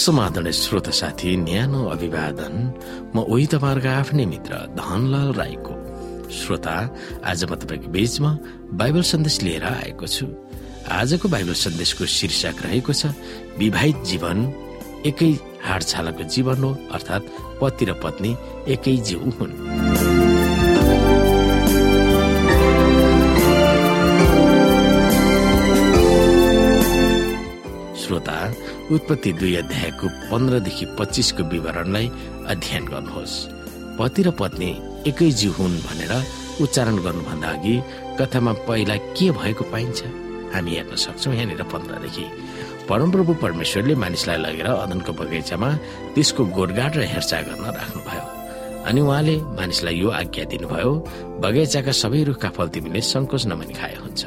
समाधान श्रोत साथी न्यानो अभिवादन। म उही तपाईँहरूको आफ्नै मित्र धनलाल राईको। श्रोता आज म तपाईँको बीचमा बाइबल सन्देश लिएर आएको छु। आजको बाइबल सन्देशको शीर्षक रहेको छ विवाहित जीवन एकै हाडछालाको जीवन हो अर्थात् पति र पत्नी एकै जिउ हुन्। श्रोता उत्पत्ति दुई अध्यायको पन्ध्रदेखि पच्चिसको विवरणलाई अध्ययन गर्नुहोस्। पति र पत्नी एकै जिउ हुन् भनेर उच्चारण गर्नुभन्दा अघि कथामा पहिला के भएको पाइन्छ? हामी हेर्न सक्छौँ यहाँनिर पन्ध्रदेखि। परमप्रभु परमेश्वरले मानिसलाई लगेर अदनको बगैँचामा त्यसको गोडगाड र हेरचाह गर्न राख्नुभयो। अनि उहाँले मानिसलाई यो आज्ञा दिनुभयो बगैँचाका सबै रुखका फल तिमीले सङ्कोच नमनी खाए हुन्छ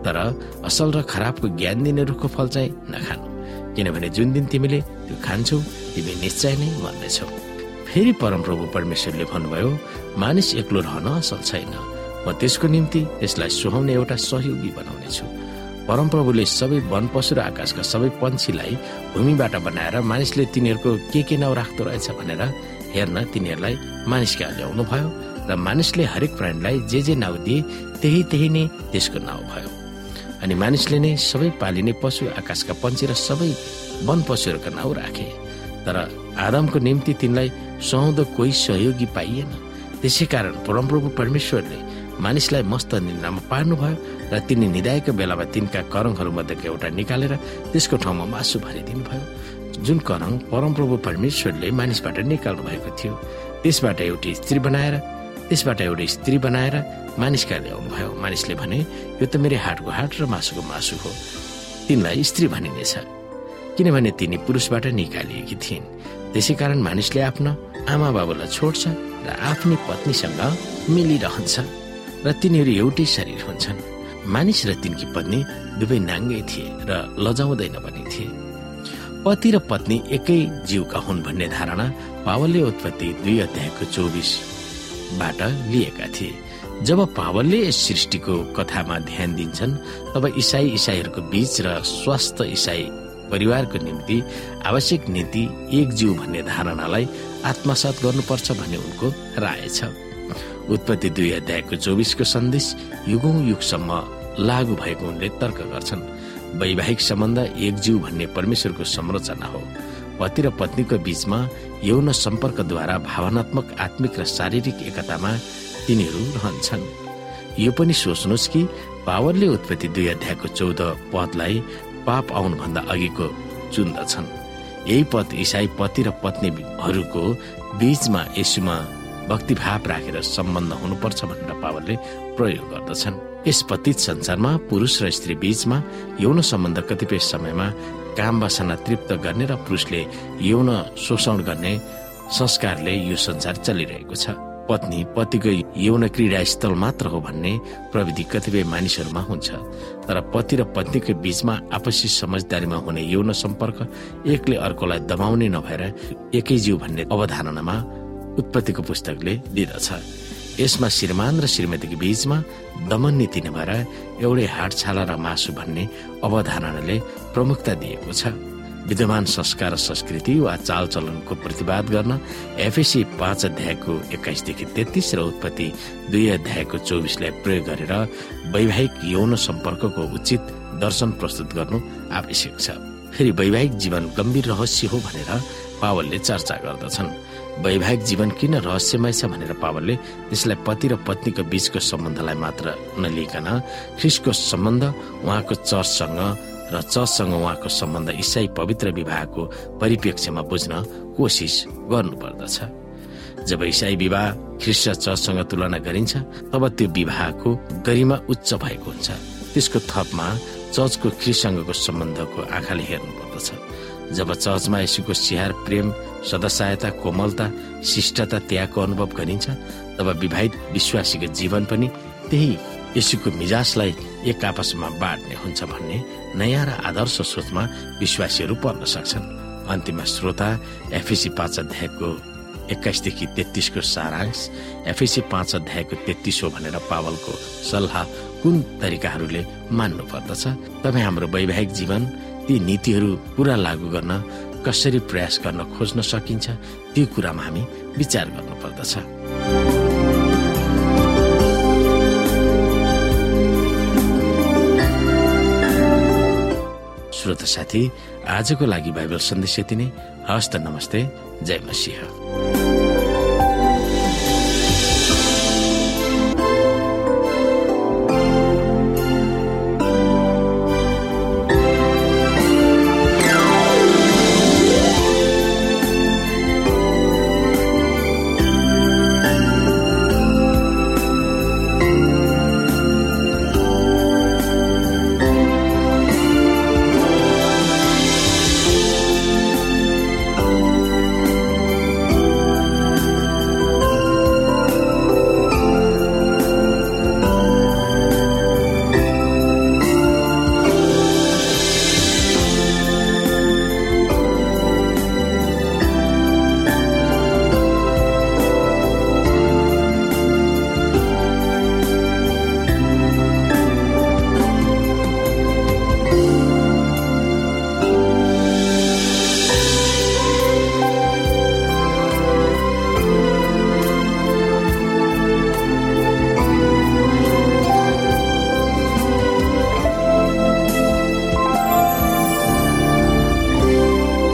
तर असल र खराबको ज्ञान दिने रुखको फल चाहिँ नखानु। किनभने जुन दिन तिमीले त्यो खान्छौ तिमी निश्चय नै मर्नेछौ। फेरि परमप्रभु परमेश्वरले भन्नुभयो मानिस एक्लो रहन असल छैन। म त्यसको निम्ति त्यसलाई सुहाउने एउटा सहयोगी बनाउनेछु। परमप्रभुले सबै वन पशु र आकाशका सबै पन्छीलाई भूमिबाट बनाएर मानिसले तिनीहरूको के के नाउँ राख्दो रहेछ भनेर हेर्न तिनीहरूलाई मानिसका ल्याउनु भयो र मानिसले हरेक प्राणीलाई जे जे नाउँ दिए त्यही त्यही नै त्यसको नाउँ भयो। अनि मानिसले नै सबै पालिने पशु आकाशका पन्छी र सबै वन पशुहरूका नाउँ राखे। तर आदमको निम्ति तिनलाई सुहाउँदो कोही सहयोगी पाइएन। त्यसै कारण परमप्रभु परमेश्वरले मानिसलाई मस्त निन्द्रामा पार्नुभयो र तिनी निधाएको बेलामा तिनका करङहरू मध्येको एउटा निकालेर त्यसको ठाउँमा मासु भरिदिनु भयो जुन करङ परमप्रभु परमेश्वरले मानिसबाट निकाल्नु भएको थियो त्यसबाट एउटी स्त्री बनाएर त्यसबाट एउटै स्त्री बनाएर मानिसका ल्याउनु भयो। मानिसले भने यो त मेरो हाटको हाट र मासुको मासु हो। तिनलाई स्त्री भनिनेछ। किनभने तिनी पुरुषबाट निकालिएकी थिइन्। त्यसै कारण मानिसले आफ्नो आमा बाबुलाई छोड्छ र आफ्नै पत्नीसँग मिलिरहन्छ र तिनीहरू एउटै शरीर हुन्छन्। मानिस र तिनकी पत्नी दुवै नाङ्गै थिए र लजाउँदैन पनि थिए। पति र पत्नी एकै जीवका हुन् भन्ने धारणा पावलले उत्पत्ति दुई अध्यायको चौबिस। बाट लिएका थिए। जब पावलले यस सृष्टिको कथामा ध्यान दिन्छन् तब इसाई इसाईहरूको बीच र स्वस्थ इसाई परिवारको निम्ति आवश्यक नीति एक जीव भन्ने धारणालाई आत्मसात गर्नुपर्छ भन्ने उनको राय छ। उत्पत्ति दुई अध्यायको चौबिसको सन्देश युगौं युगसम्म लागू भएको उनले तर्क गर्छन्। वैवाहिक सम्बन्ध एक जीव भन्ने परमेश्वरको संरचना हो। पति र पत्नीको बीचमा यौन सम्पर्कद्वारा भावनात्मक आत्मिक र शारीरिक एकतामा तिनीहरू रहन्छन्। यो पनि सोच्नुहोस् कि पावरले उत्पत्ति दुई अध्यायको चौध पदलाई पाप आउनुभन्दा अघिको चुन्दछन्। यही पद इसाई पति र पत्नीहरूको बीचमा यसुमा भक्तिभाव राखेर सम्बन्ध हुनुपर्छ भनेर पावरले प्रयोग गर्दछन्। यस पतित संसारमा पुरुष र स्त्री बीचमा यौन सम्बन्ध कतिपय समयमा काम वासना तृप्त गर्ने र पुरुषले यौन शोषण गर्ने संस्कारले यो संसार चलिरहेको छ। पत्नी पतिको यौन क्रीडा स्थल मात्र हो भन्ने प्रविधि कतिपय मानिसहरूमा हुन्छ। तर पति र पत्नीको बीचमा आपसी समझदारीमा हुने यौन सम्पर्क एकले अर्कोलाई दबाउने नभएर एकै जीव भन्ने अवधारणामा उत्पत्तिको पुस्तकले दिदछ। यसमा श्रीमान र श्रीमतीको बीचमा दमन नीति नभएर एउटै हाटछाला र मासु भन्ने अवधारणाले प्रमुखता दिएको छ। विद्यमान संस्कार संस्कृति वा चालचलनको प्रतिवाद गर्न एफएसी पाँच अध्यायको एक्काइसदेखि तेत्तिस र उत्पत्ति दुई अध्यायको चौबिसलाई प्रयोग गरेर वैवाहिक यौन सम्पर्कको उचित दर्शन प्रस्तुत गर्नु आवश्यक छ। फेरि वैवाहिक जीवन गम्भीर रहस्य हो भनेर पावलले चर्चा गर्दछन्। वैवाहिक जीवन किन रहस्यमय छ भनेर पावलले त्यसलाई पति र पत्नीको बीचको सम्बन्धलाई मात्र नलिकन ख्रिसको सम्बन्ध उहाँको चर्चसँग र चर्चसँग उहाँको सम्बन्ध इसाई पवित्र विवाहको परिप्रेक्ष्यमा बुझ्न कोसिस गर्नुपर्दछ। जब इसाई विवाह ख्रिस्ट चर्चसँग तुलना गरिन्छ तब त्यो विवाहको गरिमा उच्च भएको हुन्छ। त्यसको थपमा चर्चको ख्रिससँगको सम्बन्धको आँखाले हेर्नु पर्दछ जब चर्चमा यसुको स्याहार प्रेम सदस्यता कोमलता शिष्टता त्यागको अनुभव गरिन्छ तब विवाहित विश्वासीको जीवन पनि त्यही यसुको मिजाजलाई एक आपसमा बाँड्ने हुन्छ भन्ने नयाँ र आदर्श सोचमा विश्वासीहरू पर्न सक्छन्। अन्तिममा श्रोता एफएसी पाँच अध्यायको एक्काइसदेखि तेत्तिसको सारांश एफएसी पाँच अध्यायको तेत्तिस हो भनेर पावलको सल्लाह कुन तरिकाहरूले मान्नु पर्दछ तपाईँ हाम्रो वैवाहिक जीवन ती नीतिहरू पुरा लागू गर्न कसरी प्रयास गर्न खोज्न सकिन्छ त्यो कुरामा हामी विचार गर्नुपर्दछ। श्रोत साथी आजको लागि बाइबल सन्देश यति नै। हस्त नमस्ते। जय मसिंह।